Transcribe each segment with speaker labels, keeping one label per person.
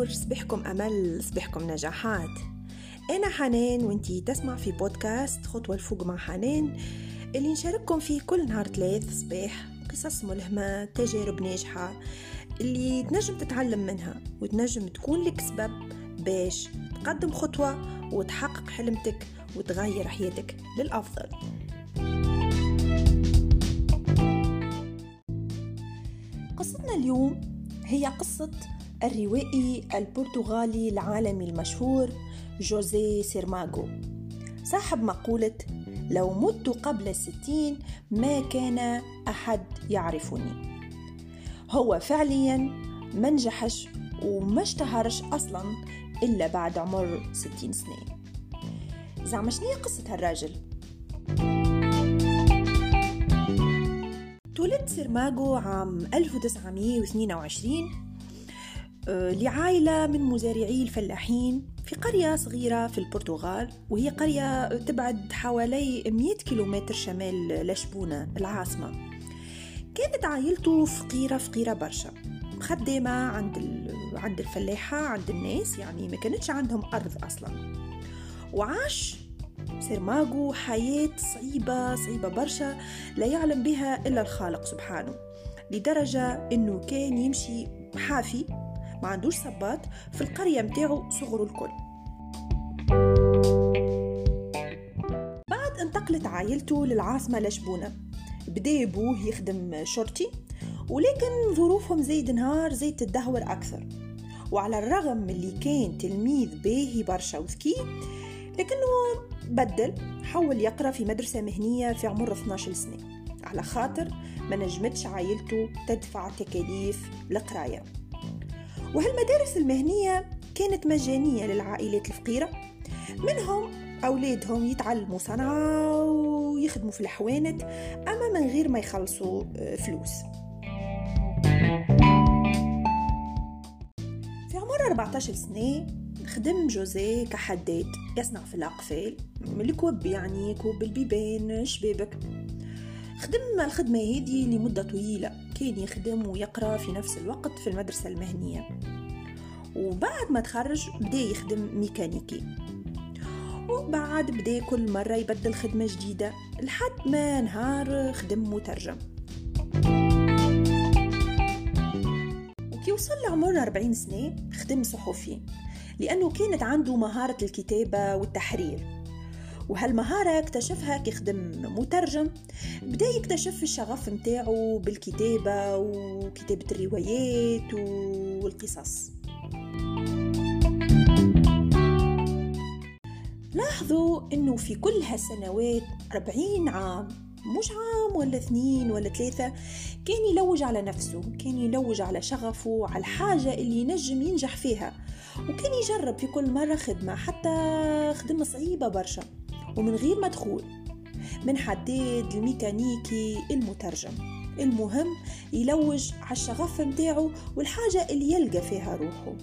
Speaker 1: نور صبحكم أمل صبحكم نجاحات. أنا حنان وإنتي تسمع في بودكاست خطوة الفوق مع حنان اللي نشارككم فيه كل نهار ثلاث صباح قصص ملهمة تجارب ناجحة اللي تنجم تتعلم منها وتنجم تكون لك سبب باش تقدم خطوة وتحقق حلمتك وتغير حياتك للأفضل. قصتنا اليوم هي قصة الروائي البرتغالي العالمي المشهور جوزيه سيرماغو. صاحب مقولة لو مت قبل الستين ما كان أحد يعرفني هو فعليا ما نجحش وما اشتهرش أصلا إلا بعد عمر ستين سنة. زعما شنية قصة هالراجل؟ تولد سيرماغو عام 1922 آه، لعائلة من مزارعي الفلاحين في قرية صغيرة في البرتغال وهي قرية تبعد حوالي 100 كيلومتر شمال لشبونة العاصمة. كانت عائلته فقيرة فقيرة برشا خدامة عند عند الفلاحة عند الناس يعني ما كانتش عندهم أرض أصلا. وعاش سيرماغو حياة صعيبة صعيبة برشا لا يعلم بها إلا الخالق سبحانه لدرجة أنه كان يمشي حافي ما عندوش صباط في القرية متاعو صغروا الكل. بعد انتقلت عائلته للعاصمة لشبونة. بدأ بوه يخدم شرطي ولكن ظروفهم زيد نهار زيد تدهور أكثر. وعلى الرغم من اللي كان تلميذ باهي برشا وذكي لكنه بدل حول يقرأ في مدرسة مهنية في عمر 12 سنة. على خاطر ما نجمتش عائلته تدفع تكاليف القراية وهالمدارس المهنية كانت مجانية للعائلات الفقيرة. منهم أولادهم يتعلموا صنعة ويخدموا في الحوانت أما من غير ما يخلصوا آه، فلوس. في عمر 14 سنة خدم جوزيه كحداد يصنع في الأقفال الكوب يعني كوب البيبان شبابك. خدم الخدمة هذه لمدة طويلة. كان يخدم ويقرأ في نفس الوقت في المدرسة المهنية. وبعد ما تخرج بدأ يخدم ميكانيكي. وبعد بدأ كل مرة يبدل خدمة جديدة لحد ما نهار خدم مترجم. وصل لعمر 40 سنة خدم صحفي لأنه كانت عنده مهارة الكتابة والتحرير. وهالمهارة اكتشفها كي خدم مترجم. بدأ يكتشف الشغف متاعه بالكتابة وكتابة الروايات والقصص. لاحظوا إنه في كل هالسنوات 40 عام مش عام ولا اثنين ولا ثلاثة كان يلوج على نفسه كان يلوج على شغفه على الحاجة اللي ينجم ينجح فيها وكان يجرب في كل مرة خدمة حتى خدمة صعيبة برشا. ومن غير مدخول من حداد الميكانيكي المترجم. المهم يلوج على الشغف متاعه والحاجة اللي يلقى فيها روحه.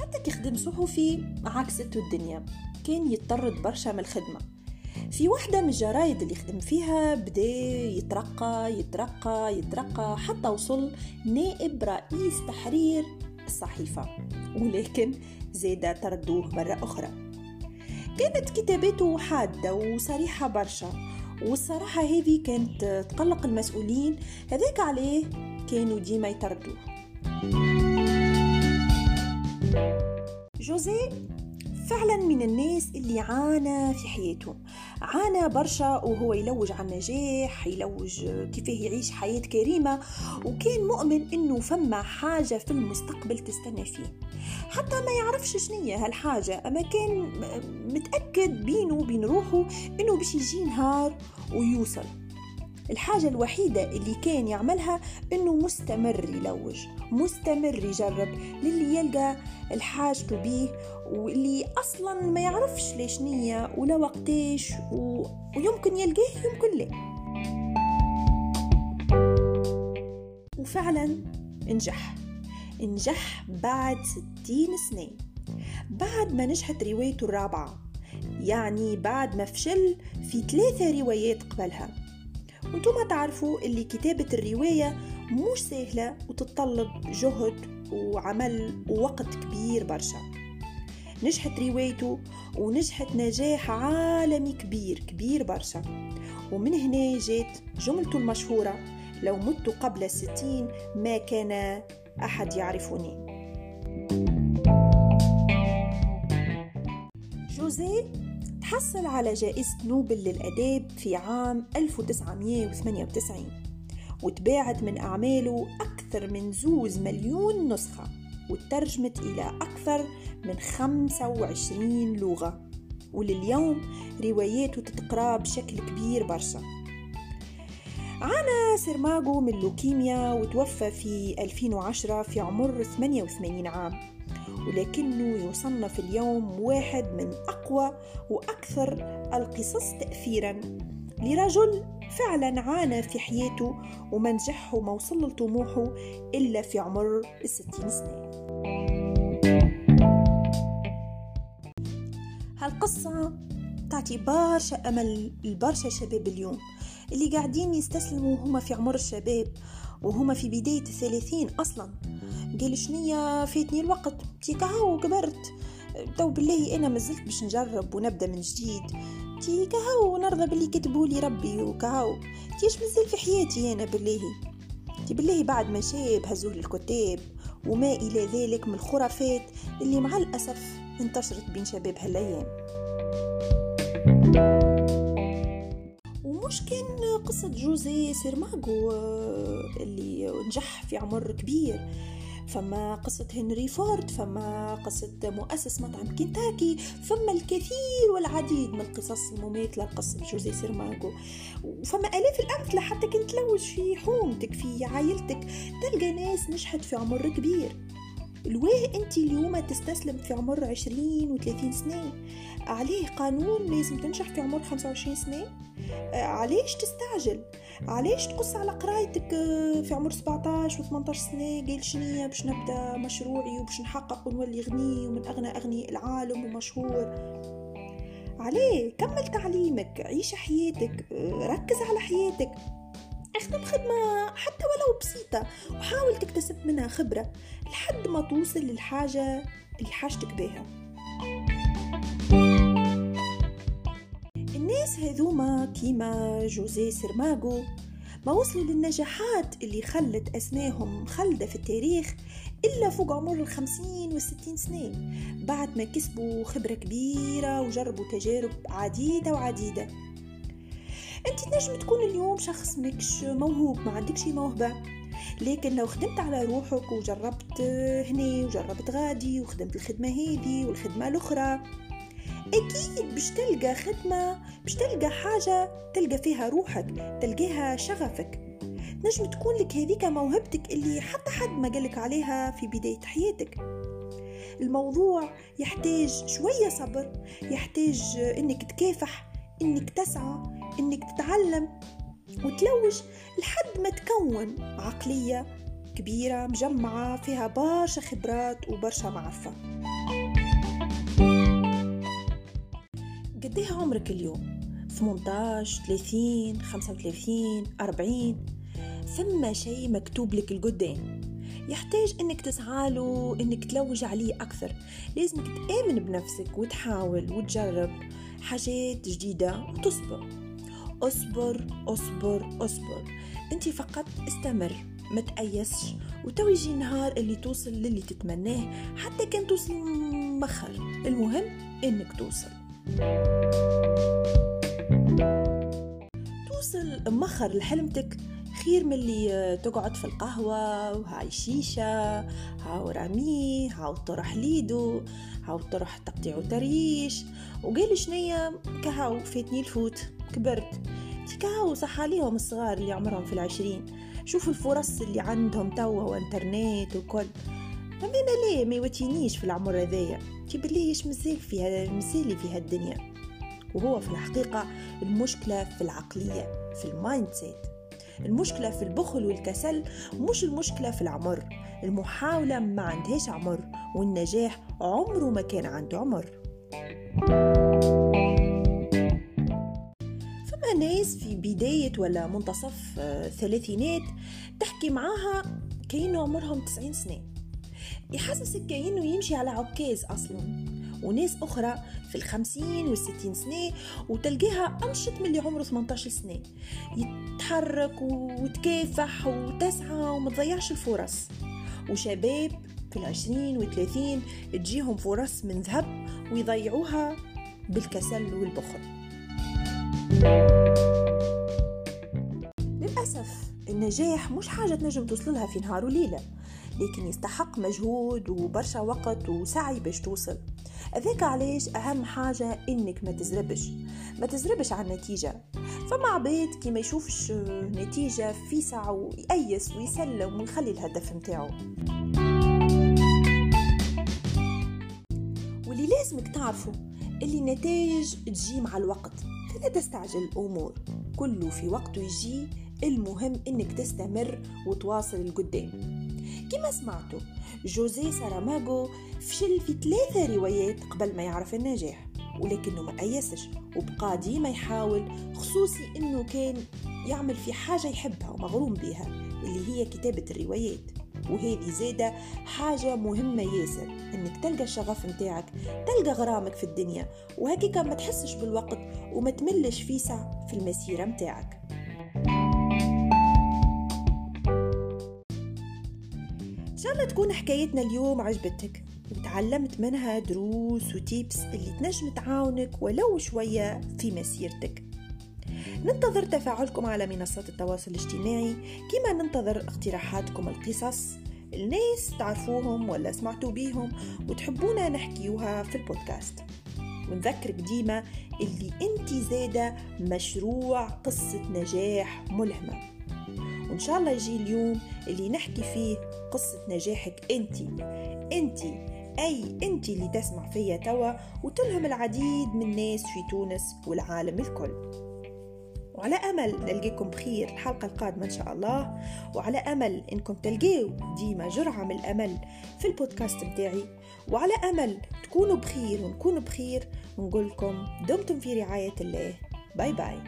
Speaker 1: حتى كي خدم صحفي عكسته الدنيا كان يضطرد برشا من الخدمة. في واحدة من الجرايد اللي خدم فيها بدا يترقى يترقى يترقى حتى وصل نائب رئيس تحرير الصحيفة ولكن زاد تردوه مرة أخرى. كانت كتاباته حادة وصريحة برشا والصراحة هذه كانت تقلق المسؤولين هذاك عليه كانوا ديما يطردوه جوزيه فعلا من الناس اللي عانى في حياته عانى برشا وهو يلوج على النجاح يلوج كيفاه يعيش حياة كريمة وكان مؤمن إنه فما حاجة في المستقبل تستنى فيه. حتى ما يعرفش شنية هالحاجة أما كان متأكد بينه وبين روحه إنه باش يجي نهار ويوصل. الحاجة الوحيدة اللي كان يعملها إنه مستمر يلوج. مستمر يجرب للي يلقى الحاجة بيه واللي أصلا ما يعرفش ليش نية ولا وقتيش و... ويمكن يلقاه يمكن لا. وفعلا نجح. نجح بعد ستين سنة. بعد ما نجحت روايته الرابعة. يعني بعد ما فشل في ثلاثة روايات قبلها. وأنتم تعرفوا اللي كتابة الرواية مش سهلة وتتطلب جهد وعمل ووقت كبير برشا. نجحت روايته ونجحت نجاح عالمي كبير كبير برشا. ومن هنا جات جملته المشهورة لو مت قبل الستين ما كان أحد يعرفني. جوزيه تحصل على جائزة نوبل للأداب في عام 1998 وتباعت من أعماله أكثر من زوز مليون نسخة وترجمت إلى أكثر من 25 لغة. ولليوم رواياته تتقرأ بشكل كبير برشا. عانى سيرماغو من لوكيميا وتوفى في 2010 في عمر 88 عام. ولكنه يصنف اليوم واحد من أقوى وأكثر القصص تأثيرا لرجل فعلا عانى في حياته وما نجح وما وصل لطموحه إلا في عمر الستين سنة. هالقصة تعطي برشا أمل لبرشا شباب اليوم اللي قاعدين يستسلموا هما في عمر الشباب وهما في بداية الثلاثين أصلا. قال شنيا فاتني الوقت؟ تي كهو كبرت تو بالله أنا مازلت باش نجرب ونبدأ من جديد. تي كهو نرضى باللي كتبوا لي ربي وكهو إيش مازال في حياتي أنا بالله تي بالله بعد ما شاب هزوه للكتاب. وما إلى ذلك من الخرافات اللي مع الأسف انتشرت بين شباب هالأيام. ومش كان قصة جوزي سيرماغو آه، اللي نجح في عمر كبير. فما قصة هنري فورد فما قصة مؤسس مطعم كنتاكي فما الكثير والعديد من القصص المماثلة لقصة جوزي سيرماغو وفما آلاف الأمثلة حتى كنت تلوج في حومتك في عائلتك تلقى ناس نجحت في عمر كبير. الواه أنت اليوم تستسلم في عمر عشرين وثلاثين سنة. عليه قانون لازم تنجح في عمر خمسة وعشرين سنة. آه، علاش تستعجل؟ علاش تقص على قرايتك آه، في عمر 17 و 18 سنة؟ قال شنية باش نبدأ مشروعي وباش نحقق ونولي غني ومن أغنى أغني العالم ومشهور؟ عليه كمل تعليمك عيش حياتك آه، ركز على حياتك. اخدم خدمة حتى ولو بسيطة وحاول تكتسب منها خبرة لحد ما توصل للحاجة اللي حاجتك بيها. هذوما كيما جوزي سيرماغو ما وصلوا للنجاحات اللي خلت أسماهم خلدة في التاريخ إلا فوق عمر الخمسين والستين سنة بعد ما كسبوا خبرة كبيرة وجربوا تجارب عديدة وعديدة. أنت نجم تكون اليوم شخص ماكش موهوب ما عندكش موهبة. لكن لو خدمت على روحك وجربت هنا وجربت غادي وخدمت الخدمة هذه والخدمة الأخرى أكيد باش تلقى خدمة باش تلقى حاجة تلقى فيها روحك تلقاها شغفك. نجم تكون لك هذيك موهبتك اللي حتى حد ما قالك عليها في بداية حياتك. الموضوع يحتاج شوية صبر يحتاج إنك تكافح إنك تسعى إنك تتعلم وتلوج لحد ما تكون عقلية كبيرة مجمعة فيها برشا خبرات وبرشا معرفة. قديه عمرك اليوم. 18 30 35 40 ثم شيء مكتوب لك القدام يحتاج إنك تسعى له إنك تلوج عليه أكثر. لازمك تآمن بنفسك وتحاول وتجرب حاجات جديدة وتصبر. اصبر اصبر اصبر. أنت فقط استمر ما تأيسش. وتو يجي نهار اللي توصل للي تتمناه حتى كان توصل مخر. المهم إنك توصل. توصل مخر لحلمتك خير من اللي تقعد في القهوة وهاي شيشة هاو رامي هاو طرح ليدو هاو طرح تقطيع وتريش وقال شنية؟ كهاو فاتني الوقت. كبرت. كهاو صح عليهم الصغار اللي عمرهم في العشرين. شوفوا الفرص اللي عندهم توا وانترنت وكل. اما أنا ليه ما يواتينيش في العمر هذايا؟ جيب لي إيش مازال فيها مازالي في هالدنيا. وهو في الحقيقة المشكلة في العقلية في ال mindset المشكلة في البخل والكسل مش المشكلة في العمر. المحاولة ما عندهاش عمر والنجاح عمره ما كان عنده عمر. أما ناس في بداية ولا منتصف الثلاثينات تحكي معاها كأنه عمرهم 90 سنة. يحسسك كأنه يمشي على عكاز أصلا. وناس أخرى في الخمسين والستين سنة وتلقاها أنشط من اللي عمره 18 سنة. يتحرك وتكافح وتسعى ومتضيعش الفرص. وشباب في العشرين والثلاثين تجيهم فرص من ذهب ويضيعوها بالكسل والبخل. للأسف النجاح مش حاجة تنجم توصلها في نهار وليلة. لكن يستحق مجهود وبرشا وقت وسعي باش توصل. هذاك علاش أهم حاجة إنك ما تزربش. ما تزربش على النتيجة. فما عباد كي ما يشوفش نتيجة في ساعة ويأيس ويسلم ويخلي الهدف متاعه واللي لازمك تعرفوا اللي النتائج تجي مع الوقت. فلا تستعجل الأمور. كله في وقته يجي. المهم إنك تستمر وتواصل لقدام. كما سمعتوا جوزي ساراماغو فشل في ثلاثة روايات قبل ما يعرف النجاح ولكنه ما أيسش وبقى ديما يحاول خصوصي إنه كان يعمل في حاجة يحبها ومغروم بها اللي هي كتابة الروايات. وهذه زادة حاجة مهمة ياسر إنك تلقى الشغف متاعك تلقى غرامك في الدنيا وهكيكا ما تحسش بالوقت وما تملش فيسع في المسيرة متاعك شاء الله تكون حكايتنا اليوم عجبتك. وتعلمت منها دروس وتيبس اللي تنجم تعاونك ولو شوية في مسيرتك. ننتظر تفاعلكم على منصات التواصل الاجتماعي كما ننتظر اقتراحاتكم القصص. الناس تعرفوهم ولا سمعتوا بيهم وتحبونا نحكيوها في البودكاست. ونذكرك ديما اللي انت زادة مشروع قصة نجاح ملهمة. وإن شاء الله يجي اليوم اللي نحكي فيه قصة نجاحك أنت. أنت أي أنت اللي تسمع فيا توا وتلهم العديد من الناس في تونس والعالم الكل. وعلى أمل نلقيكم بخير الحلقة القادمة إن شاء الله. وعلى أمل إنكم تلقيوا ديما جرعة من الأمل في البودكاست متاعي وعلى أمل تكونوا بخير ونكونوا بخير. ونقول لكم دمتم في رعاية الله. باي باي.